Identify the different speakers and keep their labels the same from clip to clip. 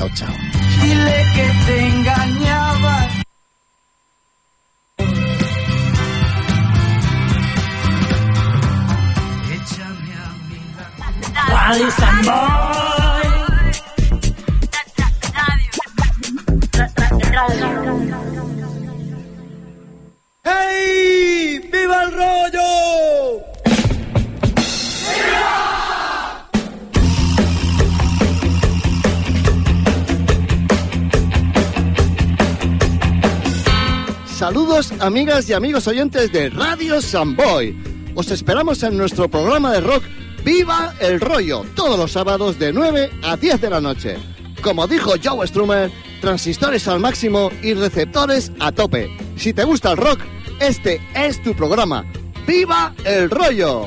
Speaker 1: Chao, chao.
Speaker 2: Dile que te engañaba. Échame a mi
Speaker 1: Saludos amigas y amigos oyentes de Radio Samboy. Os esperamos en nuestro programa de rock Viva el Rollo, todos los sábados de 9 a 10 de la noche. Como dijo Joe Strummer, transistores al máximo y receptores a tope. Si te gusta el rock, este es tu programa. ¡Viva el Rollo!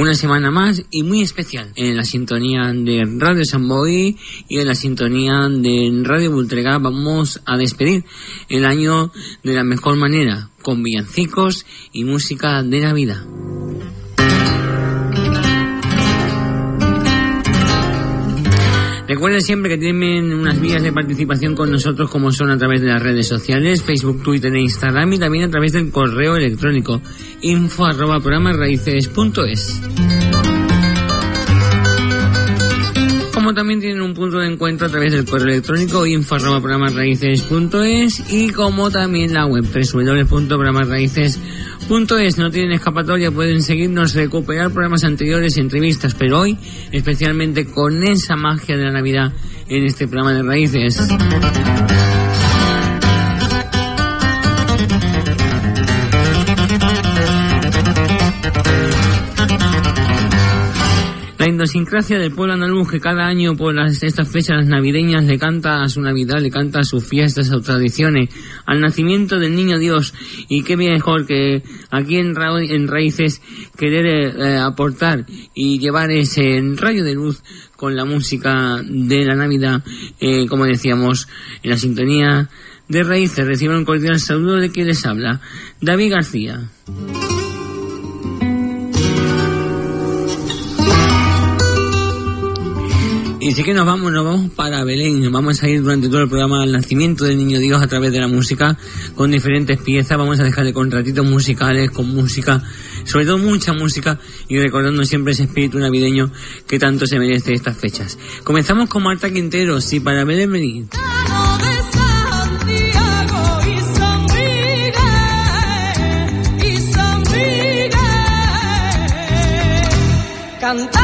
Speaker 3: Una semana más y muy especial en la sintonía de Radio Samboy y en la sintonía de Radio Bultrega vamos a despedir el año de la mejor manera, con villancicos y música de la vida. Recuerden siempre que tienen unas vías de participación con nosotros como son a través de las redes sociales, Facebook, Twitter e Instagram y también a través del correo electrónico info arroba programasraíces.es. Como también tienen un punto de encuentro a través del correo electrónico info arroba programasraíces.es y como también la web www.programasraíces.es no tienen escapatoria, pueden seguirnos, recuperar programas anteriores, entrevistas, pero hoy especialmente con esa magia de la Navidad en este programa de raíces. La idiosincrasia del pueblo andaluz que cada año por estas fechas navideñas le canta a su Navidad, le canta a sus fiestas, a sus tradiciones, al nacimiento del niño Dios. Y qué mejor que aquí en, Ra- en Raíces querer eh, aportar y llevar ese rayo de luz con la música de la Navidad, eh, como decíamos, en la sintonía de Raíces. Reciban un cordial saludo de quien les habla, David García. Y sí que nos vamos, nos vamos para Belén. Vamos a ir durante todo el programa al nacimiento del niño Dios a través de la música con diferentes piezas. Vamos a dejarle con ratitos musicales, con música, sobre todo mucha música y recordando siempre ese espíritu navideño que tanto se merece estas fechas. Comenzamos con Marta Quintero, sí, para Belén.
Speaker 4: Cantando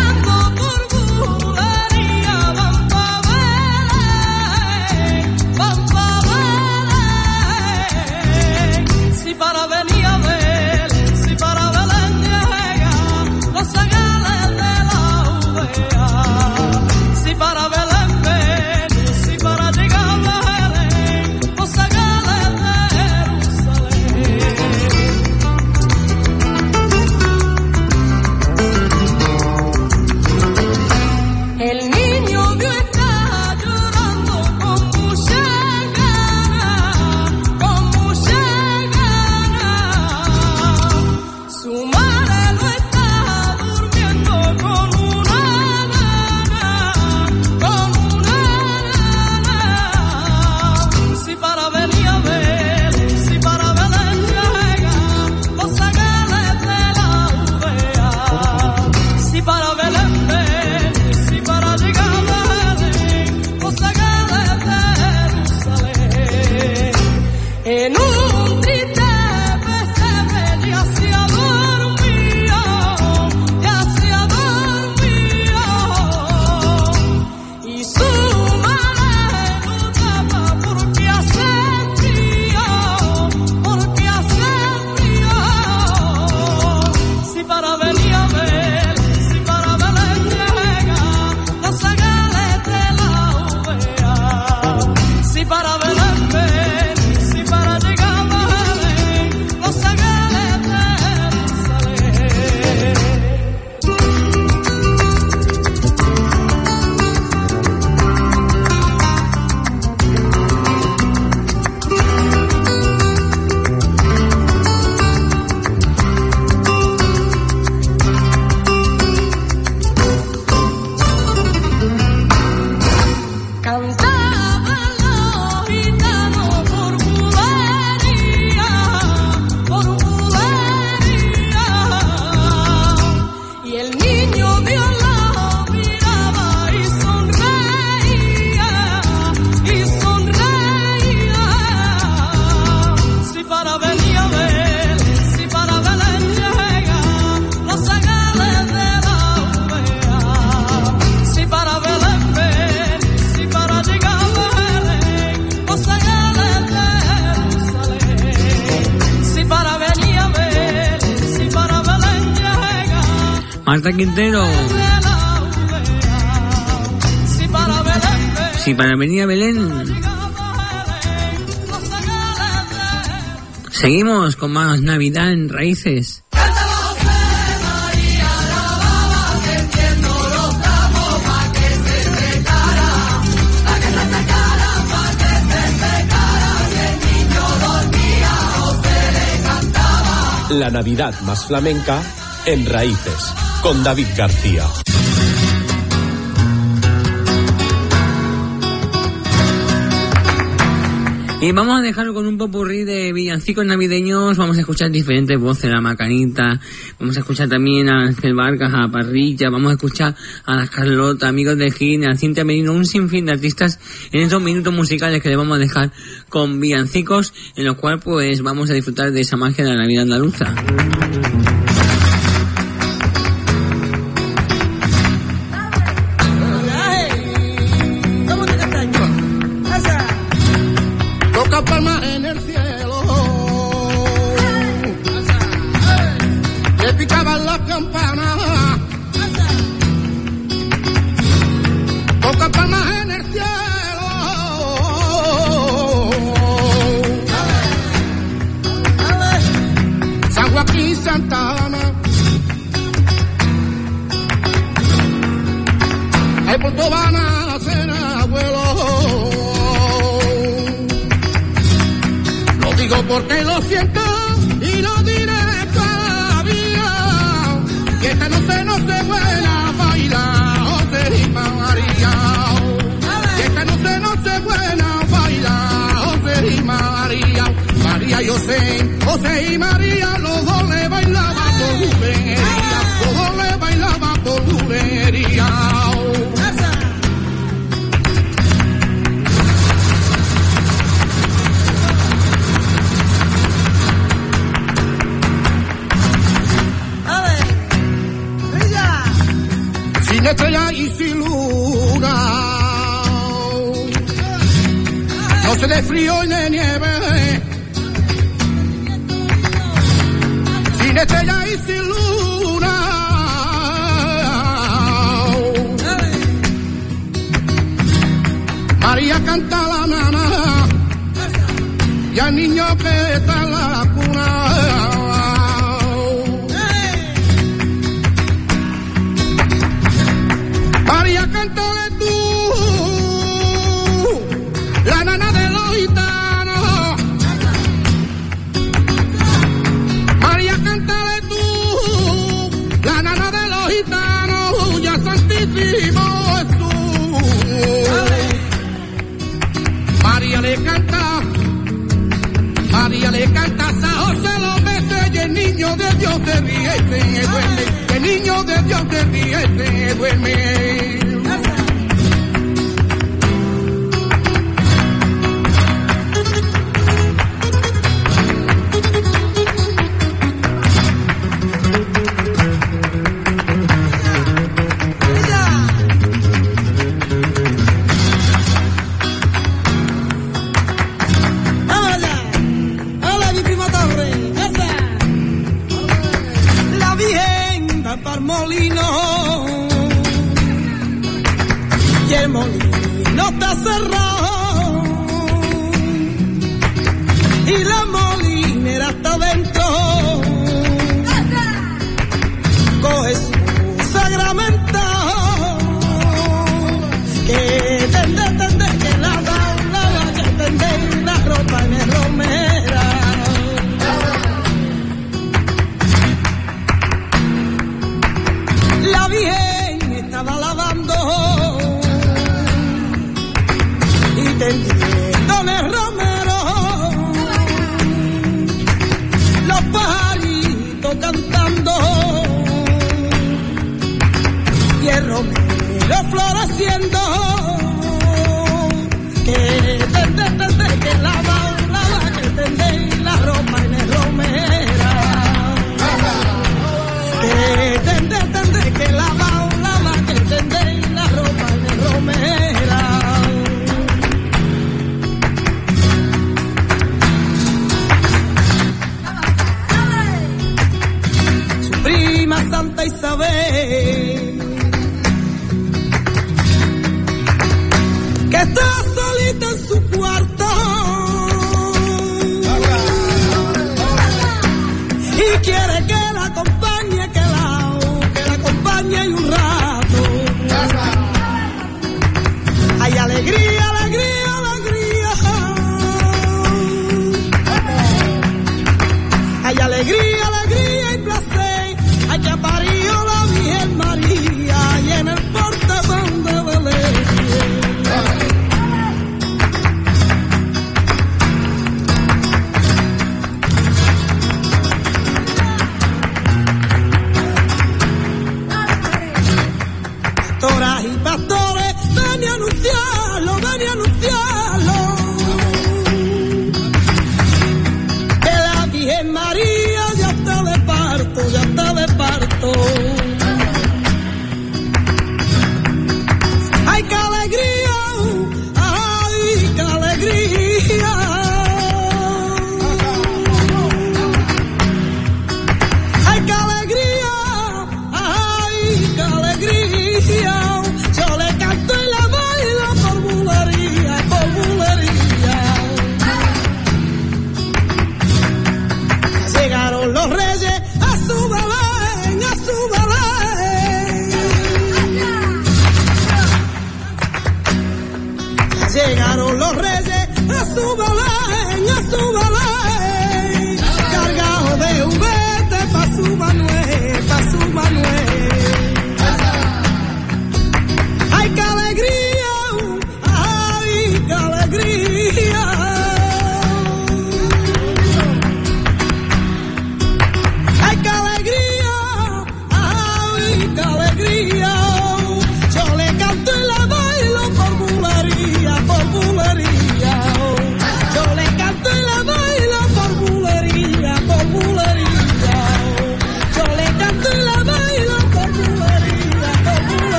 Speaker 3: Quintero.
Speaker 5: Si
Speaker 3: Sí, para venir a Belén. Seguimos con más Navidad en Raíces.
Speaker 6: La Navidad más flamenca en Raíces, con David García.
Speaker 3: Y vamos a dejarlo con un popurrí de villancicos navideños. Vamos a escuchar diferentes voces, la Macanita. Vamos a escuchar también a Ángel Vargas, a Parrilla. Vamos a escuchar a las Carlota, amigos de Gine, a Cintia Merino, un sinfín de artistas en estos minutos musicales que le vamos a dejar con villancicos, en los cuales pues vamos a disfrutar de esa magia de la Navidad andaluza.
Speaker 7: Toca palmas en el cielo. Le picaban las campanas. Toca palmas en el cielo. San Joaquín Santa Ana. Ay, pronto porque lo siento y lo diré todavía. Que esta noche no se buena baila, José y María. Que esta noche no se buena baila, José y María. María y José, José y María, los estrella y sin luna. No sé de frío y de nieve. Sin estrella y sin luna. María canta la nana y al niño que está la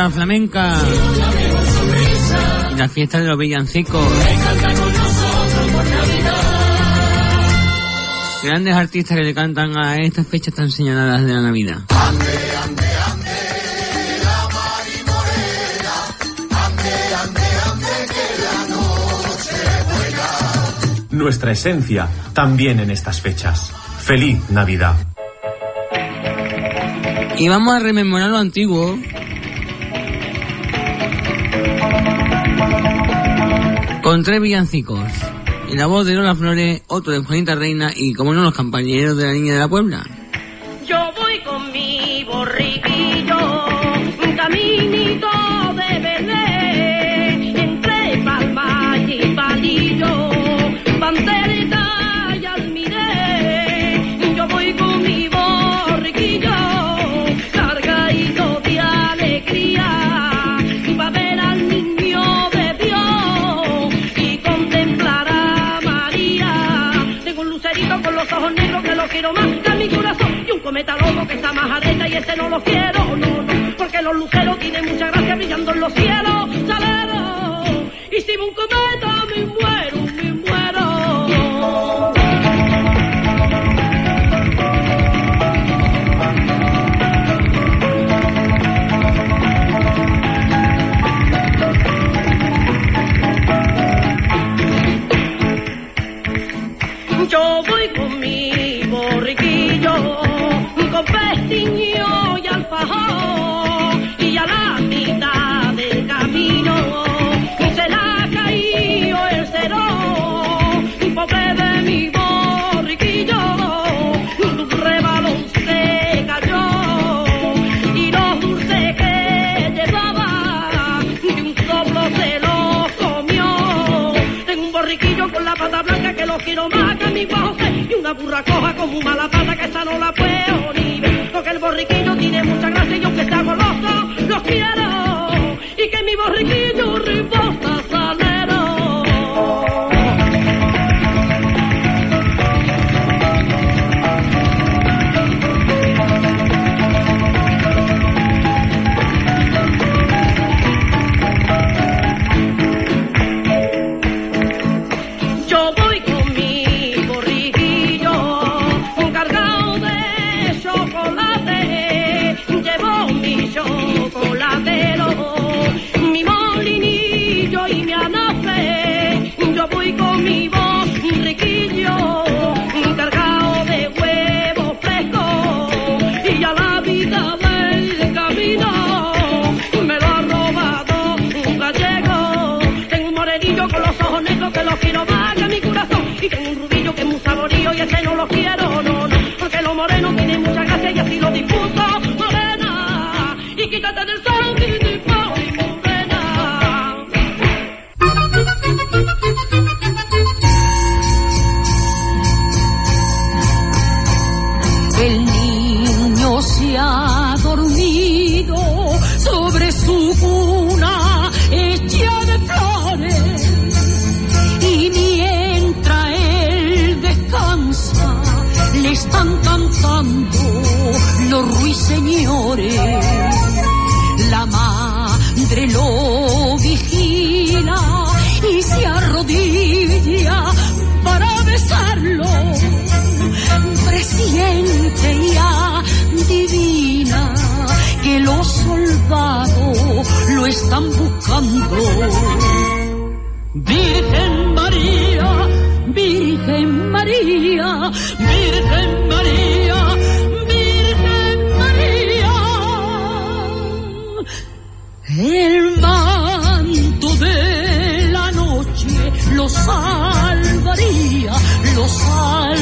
Speaker 3: Navidad flamenca. Y la fiesta de los villancicos. Grandes artistas que le cantan a estas fechas tan señaladas de la Navidad.
Speaker 6: Nuestra esencia también en estas fechas. Feliz Navidad.
Speaker 3: Y vamos a rememorar lo antiguo. Con tres villancicos. Y la voz de Lola Flores, otro de Juanita Reina y, como no, los compañeros de la Niña de la Puebla.
Speaker 5: Ese no lo quiero, no, no, porque los luceros tienen mucha gracia brillando en los cielos, salero, y un que lo quiero más que mi José y una burra coja como mala pata que esa no la puedo ni ver. Porque el borriquillo tiene mucha gracia y aunque sea goloso lo quiero lo
Speaker 8: están buscando. Virgen María, Virgen María, Virgen María, Virgen María. El manto de la noche lo salvaría, lo salvaría.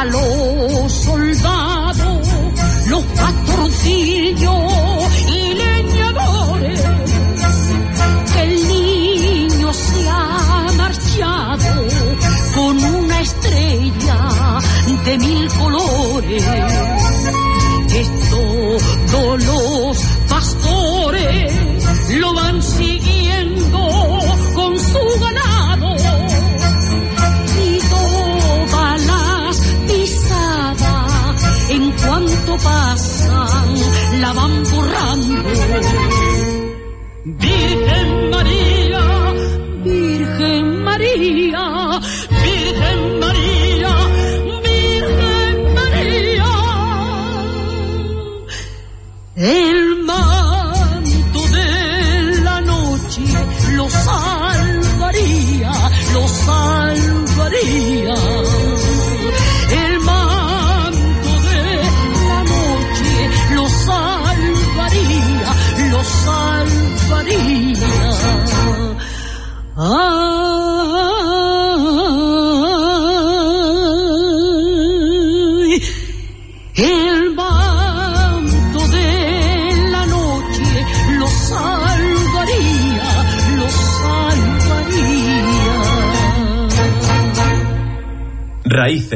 Speaker 8: Decirle a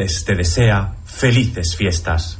Speaker 6: Te desea felices fiestas.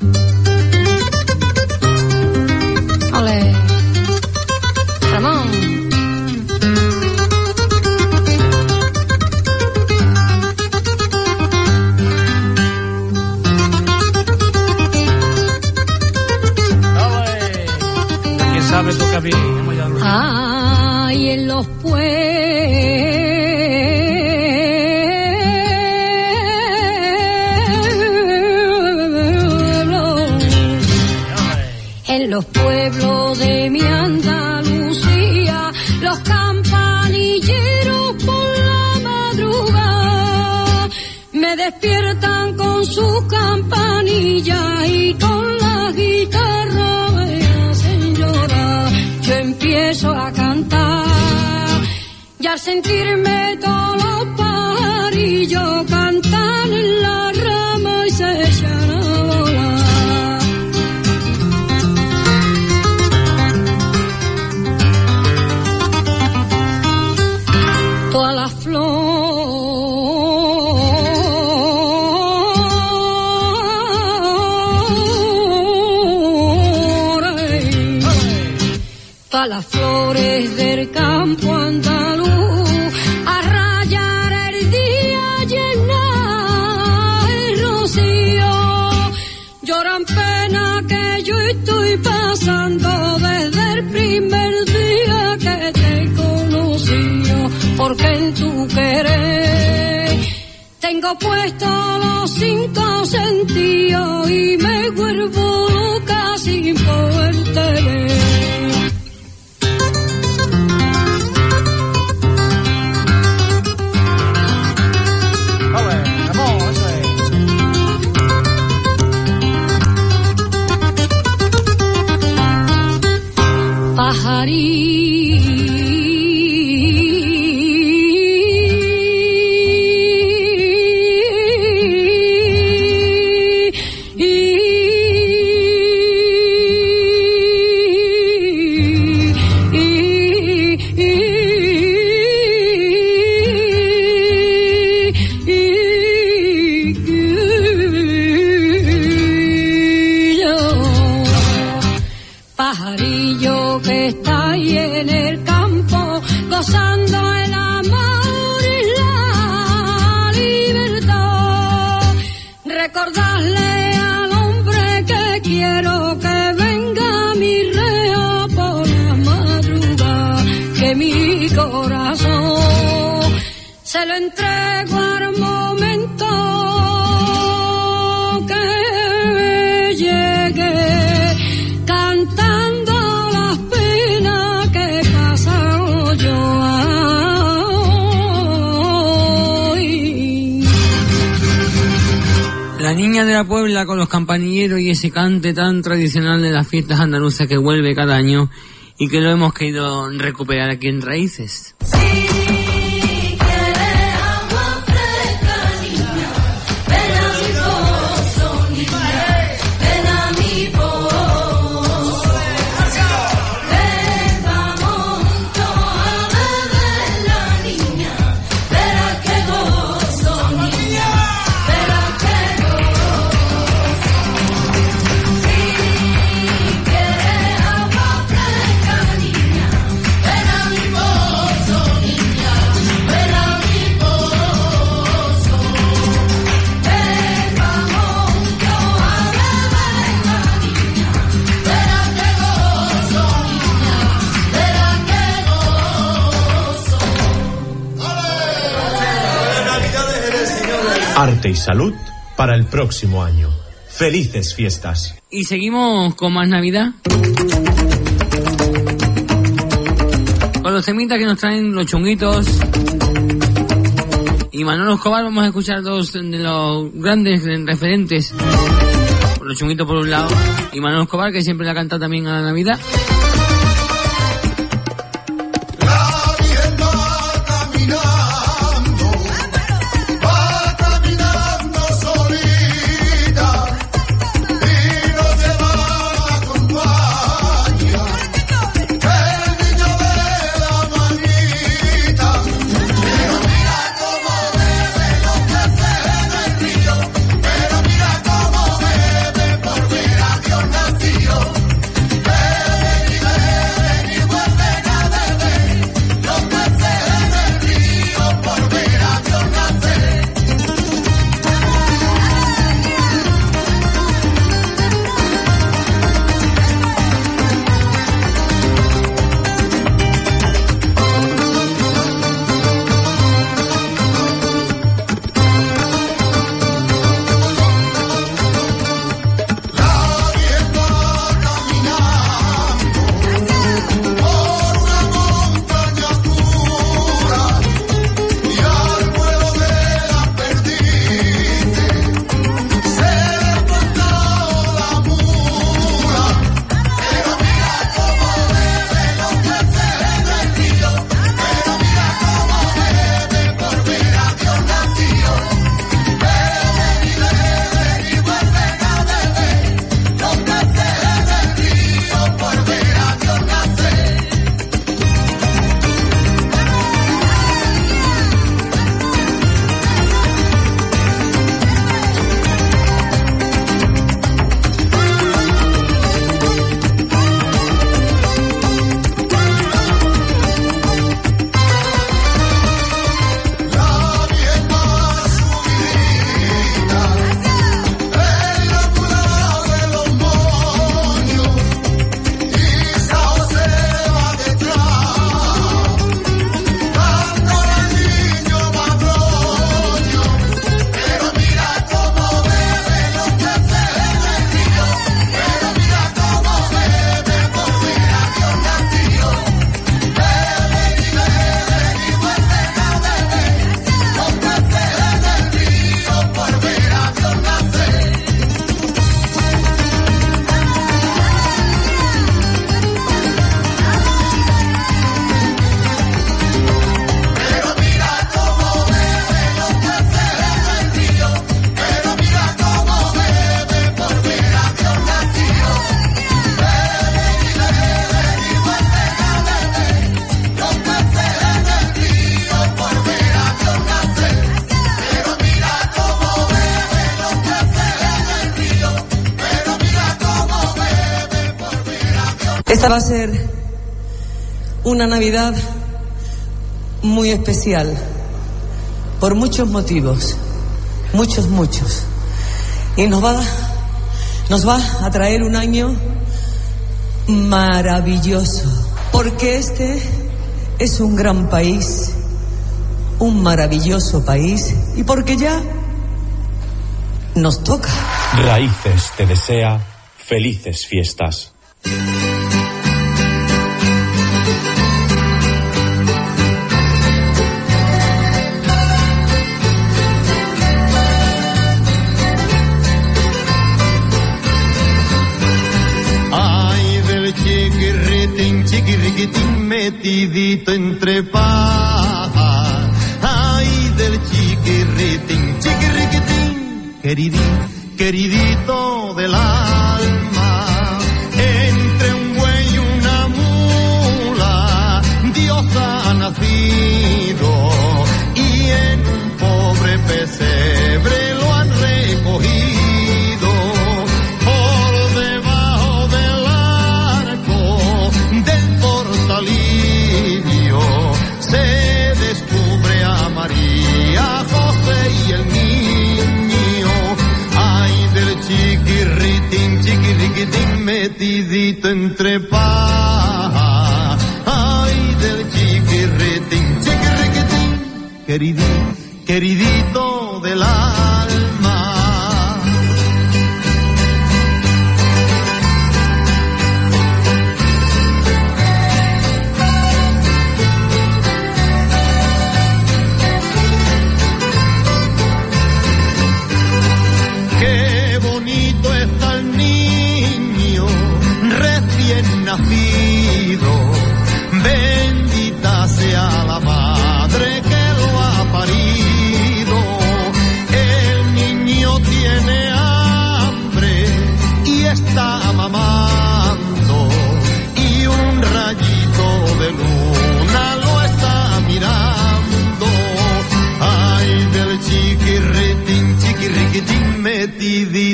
Speaker 5: Pena que yo estoy pasando desde el primer día que te conocí, porque en tu querer tengo puesto los cinco sentidos y me vuelvo loca sin poderte ver.
Speaker 3: Maria. Puebla con los campanilleros y ese cante tan tradicional de las fiestas andaluzas que vuelve cada año y que lo hemos querido recuperar aquí en Raíces.
Speaker 6: Y salud para el próximo año. Felices fiestas.
Speaker 3: Y seguimos con más Navidad. Con los temitas que nos traen los chunguitos. Y Manolo Escobar vamos a escuchar dos de los grandes referentes. Los chunguitos por un lado. Y Manolo Escobar que siempre la canta también a la Navidad.
Speaker 9: Esta va a ser una Navidad muy especial por muchos motivos, muchos, muchos. Y nos va, nos va a traer un año maravilloso, porque este es un gran país, un maravilloso país, y porque ya nos toca.
Speaker 10: Raíces te desea felices fiestas.
Speaker 11: metidito entre pajas. Ay, del chiquirritín, chiquirriquitín, queridín, queridito del alma metidito entre paja. Ay, del chiquirritín, chiquirriquitín, queridín, queridito del alma.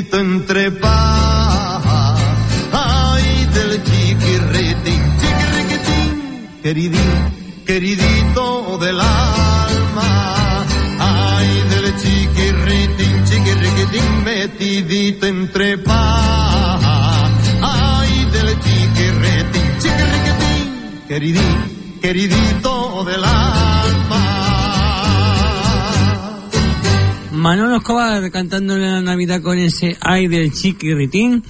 Speaker 11: ținut entre paja. Ay del chiquirritín, chiquirritín, queridín, queridito del alma. Ay del chiquirritín, chiquirritín, metidito entre paja. Ay del chiquirritín, chiquirritín, queridín, queridito del alma.
Speaker 3: Manolo Escobar cantándole la Navidad con ese ay del chiquirritín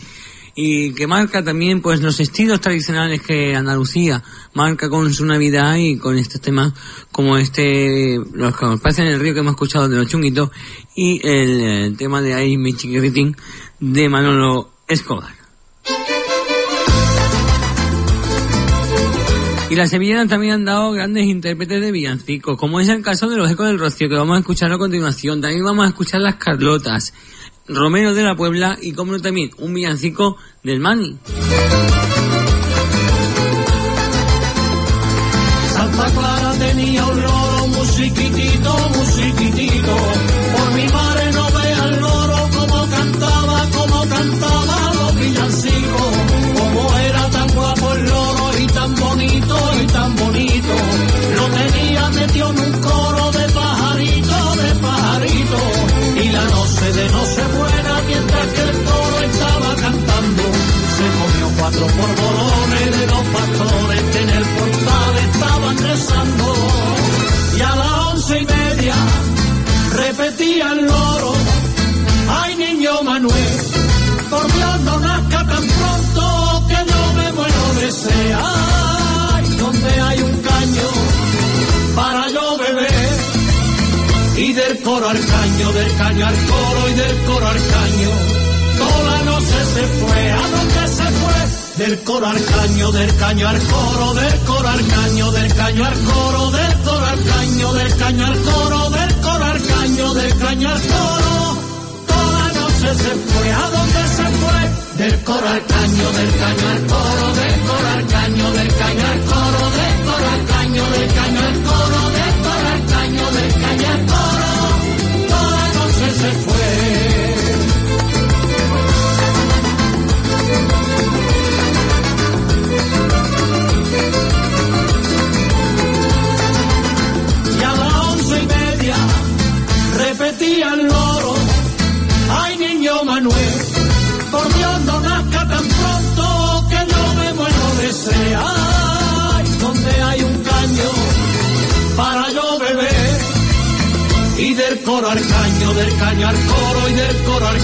Speaker 3: y que marca también pues los estilos tradicionales que Andalucía marca con su Navidad y con estos temas como este los que nos pasan en el río que hemos escuchado de los chunguitos y el, eh, tema de ay mi chiquirritín de Manolo Escobar. Y las sevillanas también han dado grandes intérpretes de villancicos, como es el caso de los Ecos del Rocío, que vamos a escuchar a continuación. También vamos a escuchar las Carlotas, Romero de la Puebla y, como no, también un villancico del Mani.
Speaker 12: Del caño al coro y del coro al caño. Toda la noche se fue, ¿a dónde se fue? Del coro al caño, del caño al coro, del coro al caño, del caño al coro, del coro al caño, del caño al coro, del coro al caño, del caño al coro. Toda la noche se fue, ¿a dónde se fue? Del coro al caño, del caño al coro, del coro al caño, del caño al coro, del coro al caño, del caño al coro, se fue. repetía el loro. Ay, niño Manuel, por Dios no nazca tan
Speaker 13: pronto que
Speaker 12: yo me muero de sed. Ay, donde hay un caño para yo
Speaker 13: y del coro al caño, del caño al coro y del coro al.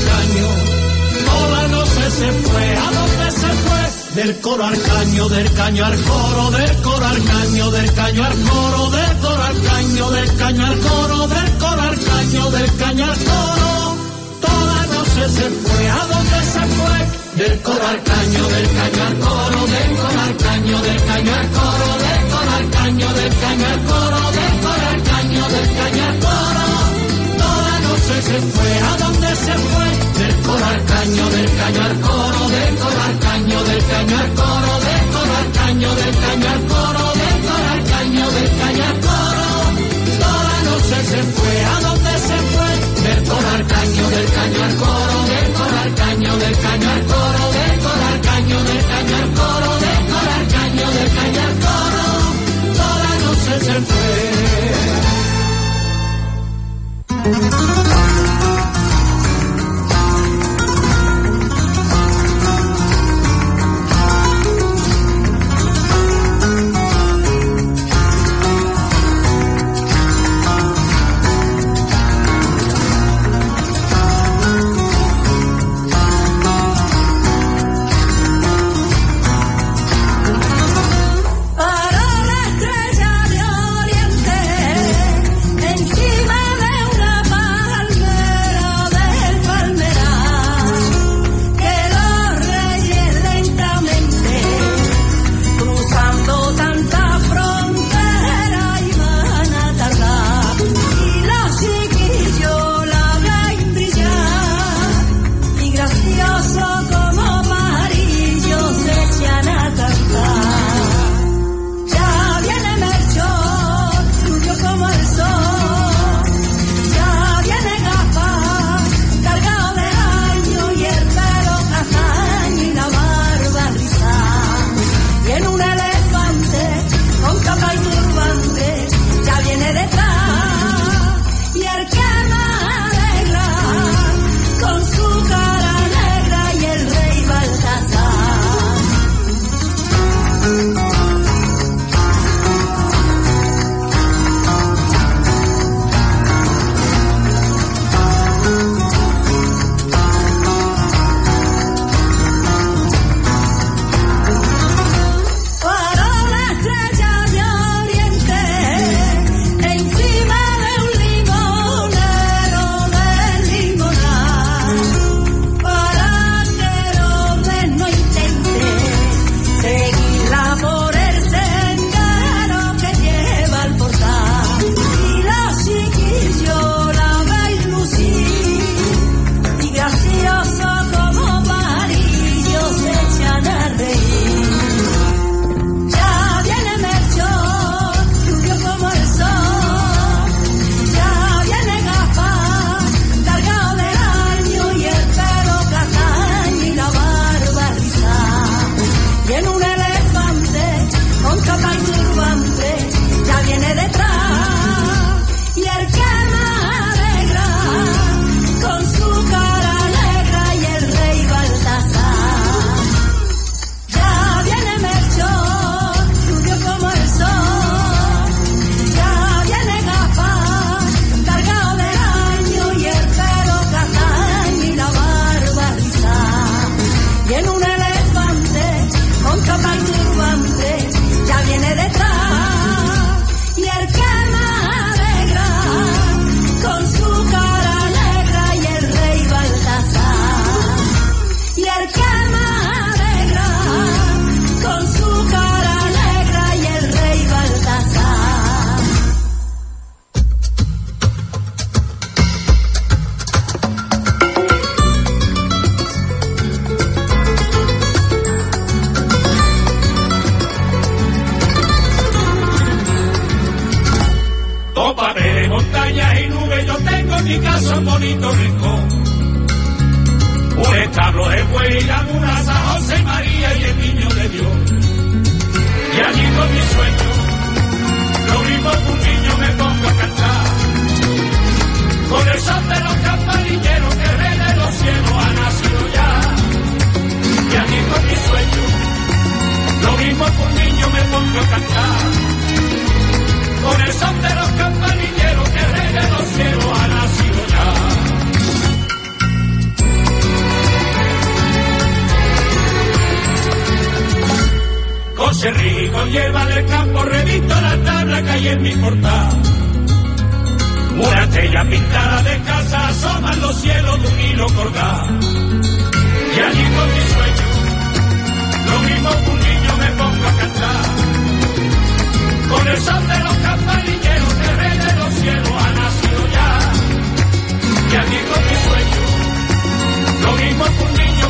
Speaker 13: Toda noche se fue, ¿a dónde se fue? Del coro al caño, del caño al coro, del coro al caño, del caño al coro, del coro al caño, del caño al coro, del coro al del caño al coro. Toda noche se fue, ¿a dónde se fue? Del coro al caño, del caño al coro, del coro al caño, del caño al coro, del coro al caño, del caño al del coro al del caño coro. Noche se fue, ¿a dónde se fue? Del coro al caño, del caño al coro, del coro al caño, del caño al coro, del coro al caño, del caño al coro, del coro al caño, del caño al coro. Toda noche se fue, ¿a dónde se fue? Del coro al caño, del caño al coro, del coro al caño, del caño al coro, del coro al caño, del caño al coro, del coro al caño, del caño al coro. Toda noche se fue.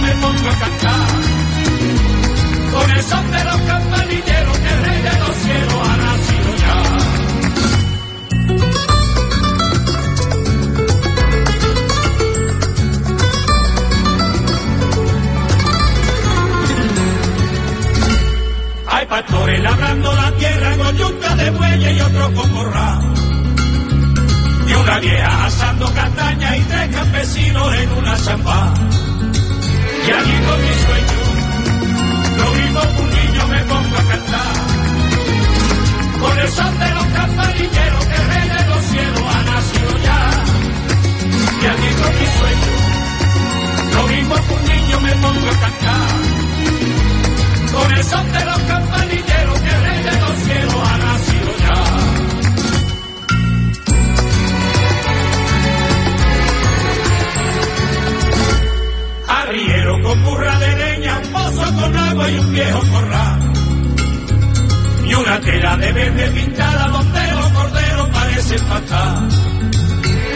Speaker 13: Me pongo a cantar. Con el son de los campanilleros, que el rey los cielos ha nacido ya.
Speaker 14: Hay pastores labrando la tierra con yunta de bueyes y otros con corral. Y una vieja asando castaña y tres campesinos en una chamba. Y allí con mi sueño, lo mismo que un niño me pongo a cantar. Con el son de los campanilleros que rey de los cielos ha nacido ya. Y allí con mi sueño, lo mismo que un niño me pongo a cantar. Con el son de los campanilleros que rey de los cielos ha nacido ya. Arriero con burra de leña, un pozo con agua y un viejo corral. Y una tela de verde pintada donde los corderos parecen pastar.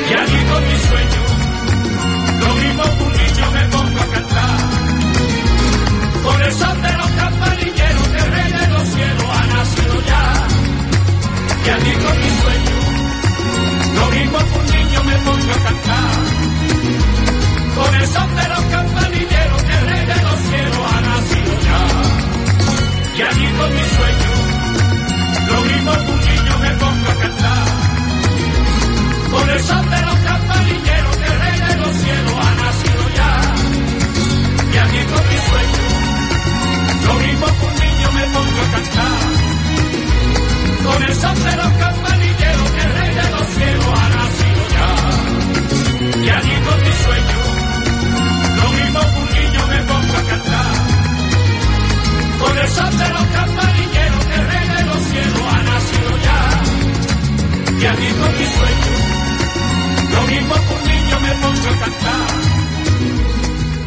Speaker 14: Y allí con mi sueño, lo mismo que un niño me pongo a cantar. Con el son de los campanilleros que rey de los cielos ha nacido ya. Y allí con mi sueño, lo mismo que un niño me pongo a cantar. Con el son de los campanilleros que el rey de los cielos ha nacido ya. Y allí con mi sueño, lo mismo que un niño me pongo a cantar. Con el son de los campanilleros que el rey de los cielos ha nacido ya. Y allí con mi sueño, lo mismo que un niño me pongo a cantar. Con el son de los son de los campanilleros que el rey de los cielos ha nacido ya. Y allí con mi sueño, lo mismo que un niño me pongo a cantar.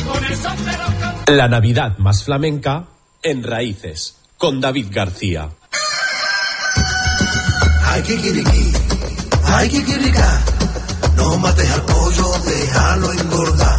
Speaker 14: Con el son de los campanilleros.
Speaker 10: La Navidad más flamenca en Raíces, con David García.
Speaker 4: Ay, kikiriki, ay, kikirika. No mates al pollo, déjalo engordar.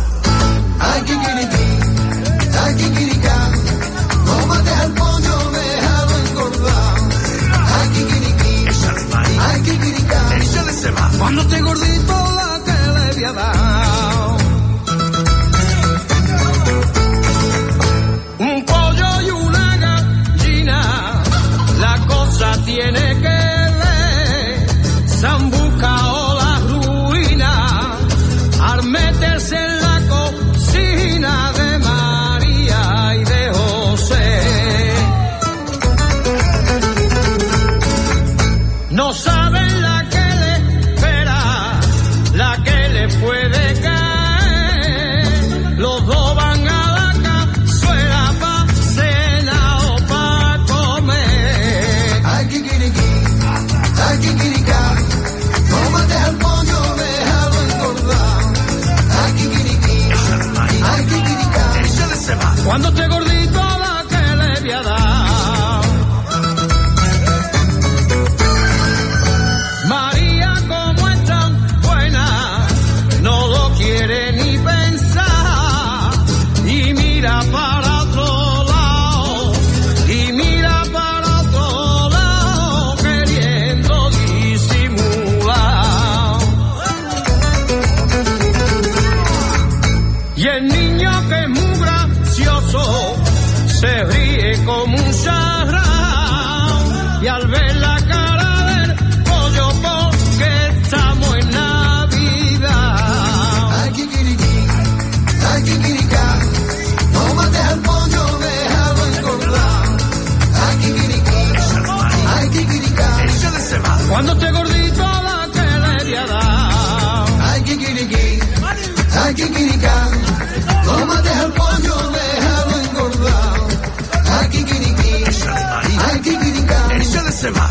Speaker 4: up.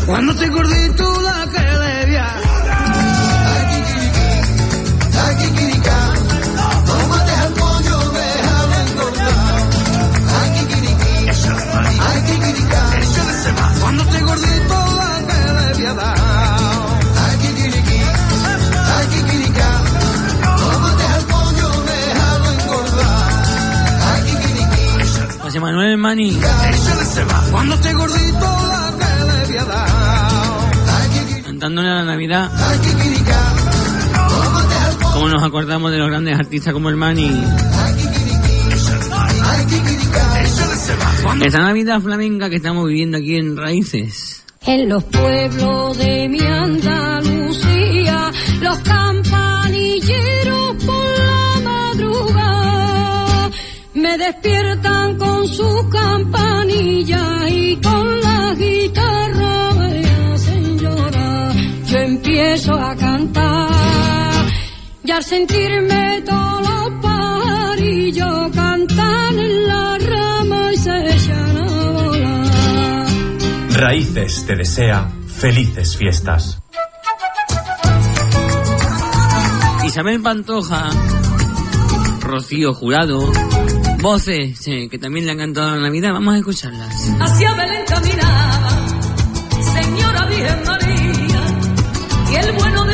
Speaker 4: Cuando estoy gordito la que le
Speaker 15: no mates al pollo, déjalo engordar. Ay, Kikiriki, ay, Kikirika,
Speaker 4: Cuando estoy gordito la que le
Speaker 3: Manuel Mani.
Speaker 4: Cuando estoy gordito la
Speaker 3: Cantándole a la Navidad. Como nos acordamos de los grandes artistas como el Mani. Esta Navidad flamenca que estamos viviendo aquí en Raíces.
Speaker 6: En los pueblos de mi Andalucía, los campanilleros por la madrugada me despiertan con su campanilla y con la guitarra empiezo a cantar y al sentirme todos los pajarillos cantan en la rama y se echan a volar.
Speaker 10: Raíces te desea felices fiestas.
Speaker 3: Isabel Pantoja. Rocío Jurado. Voces eh, que también le han cantado a la Navidad. Vamos a escucharlas.
Speaker 8: hacia Belén caminaba, el bueno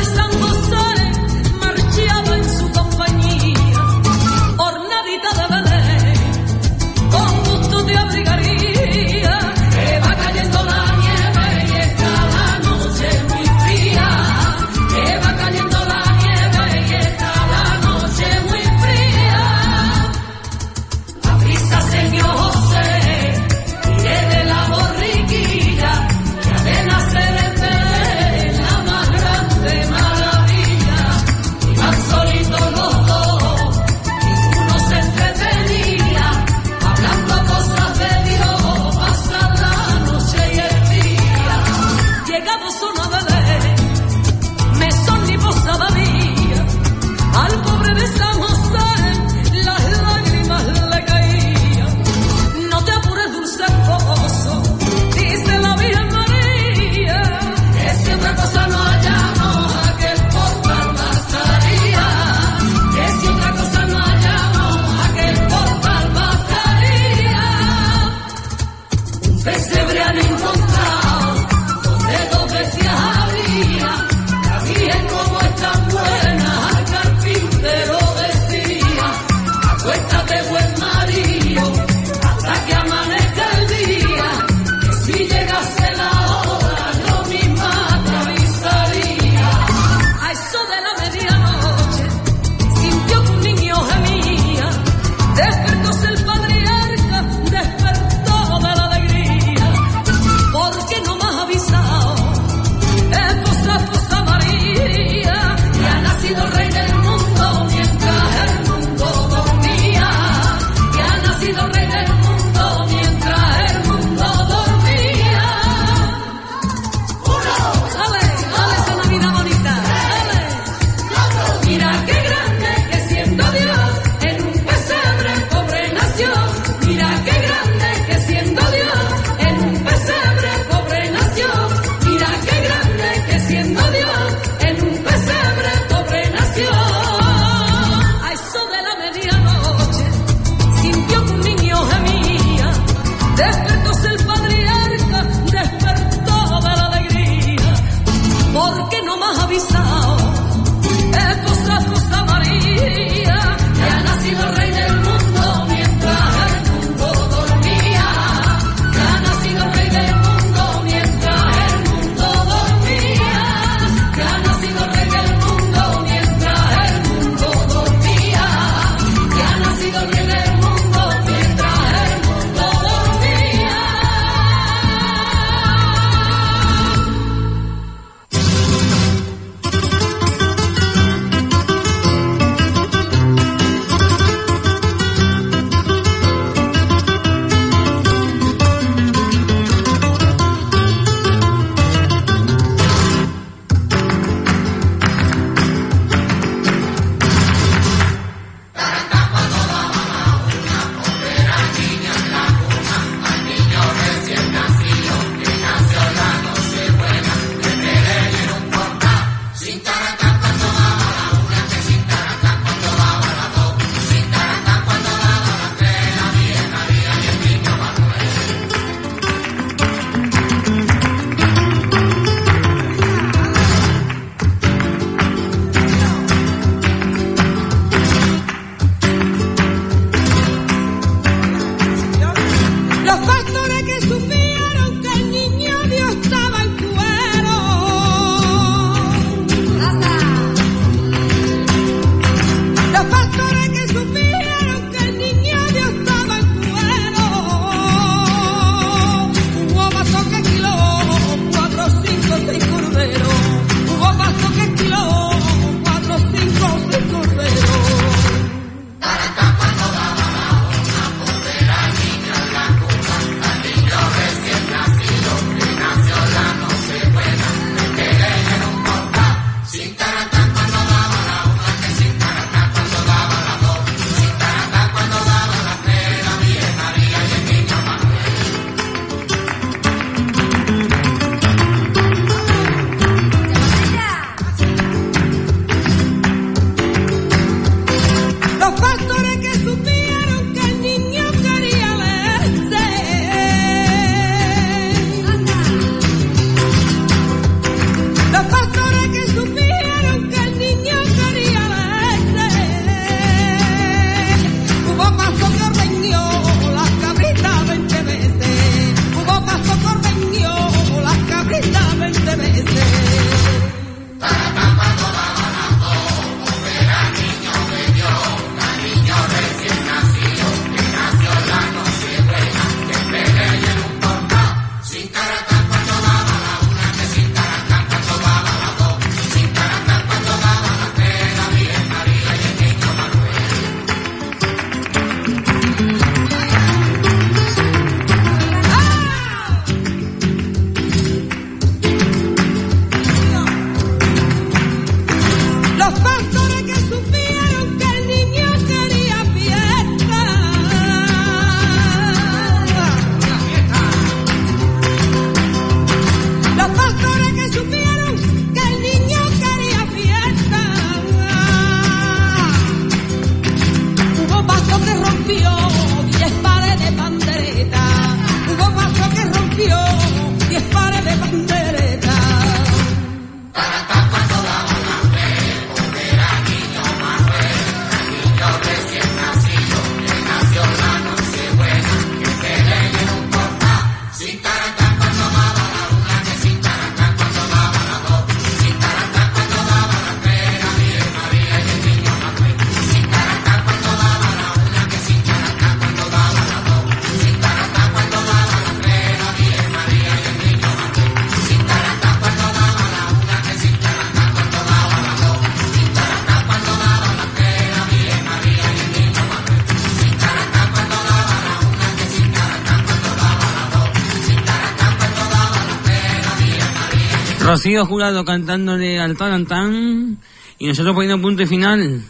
Speaker 3: Rocío Jurado cantándole al Tarantán y nosotros poniendo punto y final.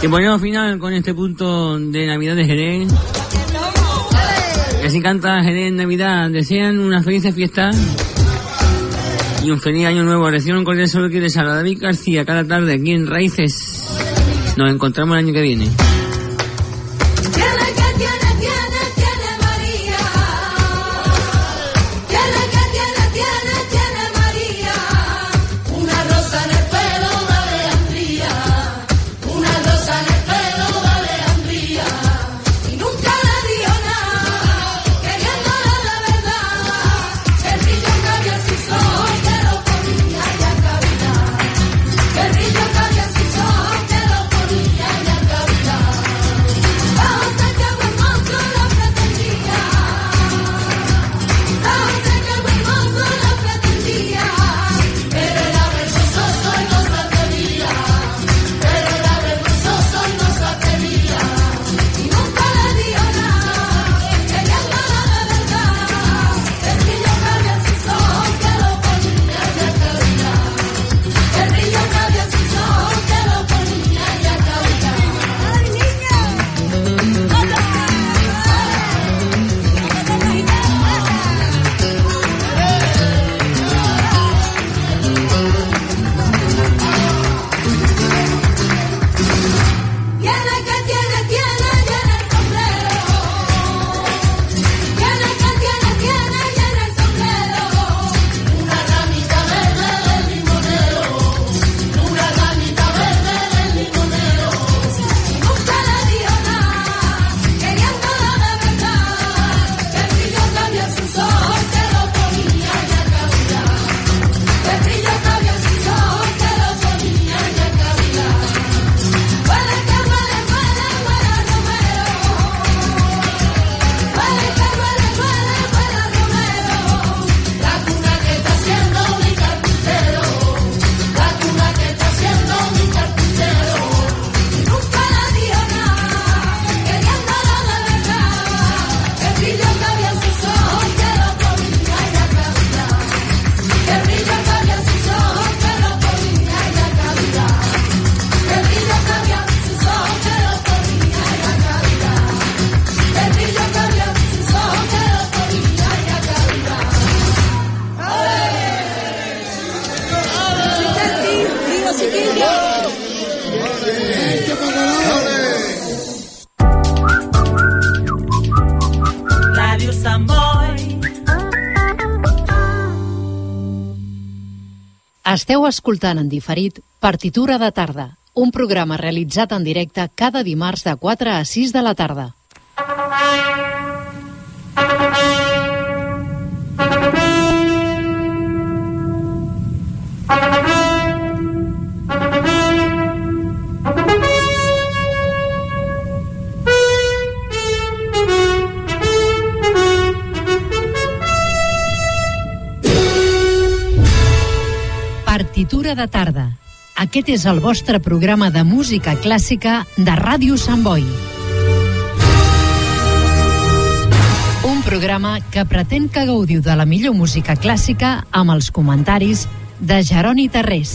Speaker 3: Que ponemos final con este punto de Navidad de Jerez. Que así canta Jerez en Navidad. Desean unas felices fiestas y un feliz año nuevo. Recién un cordial saludo que les David García cada tarde aquí en Raíces. Nos encontramos el año que viene.
Speaker 16: Esteu escoltant en diferit Partitura de tarda, un programa realitzat en directe cada dimarts de 4 a 6 de la tarda. Cultura de tarda. Aquest és el vostre programa de música clàssica de Ràdio Sant Boi. Un programa que pretén que gaudiu de la millor música clàssica amb els comentaris de Jeroni Terrés.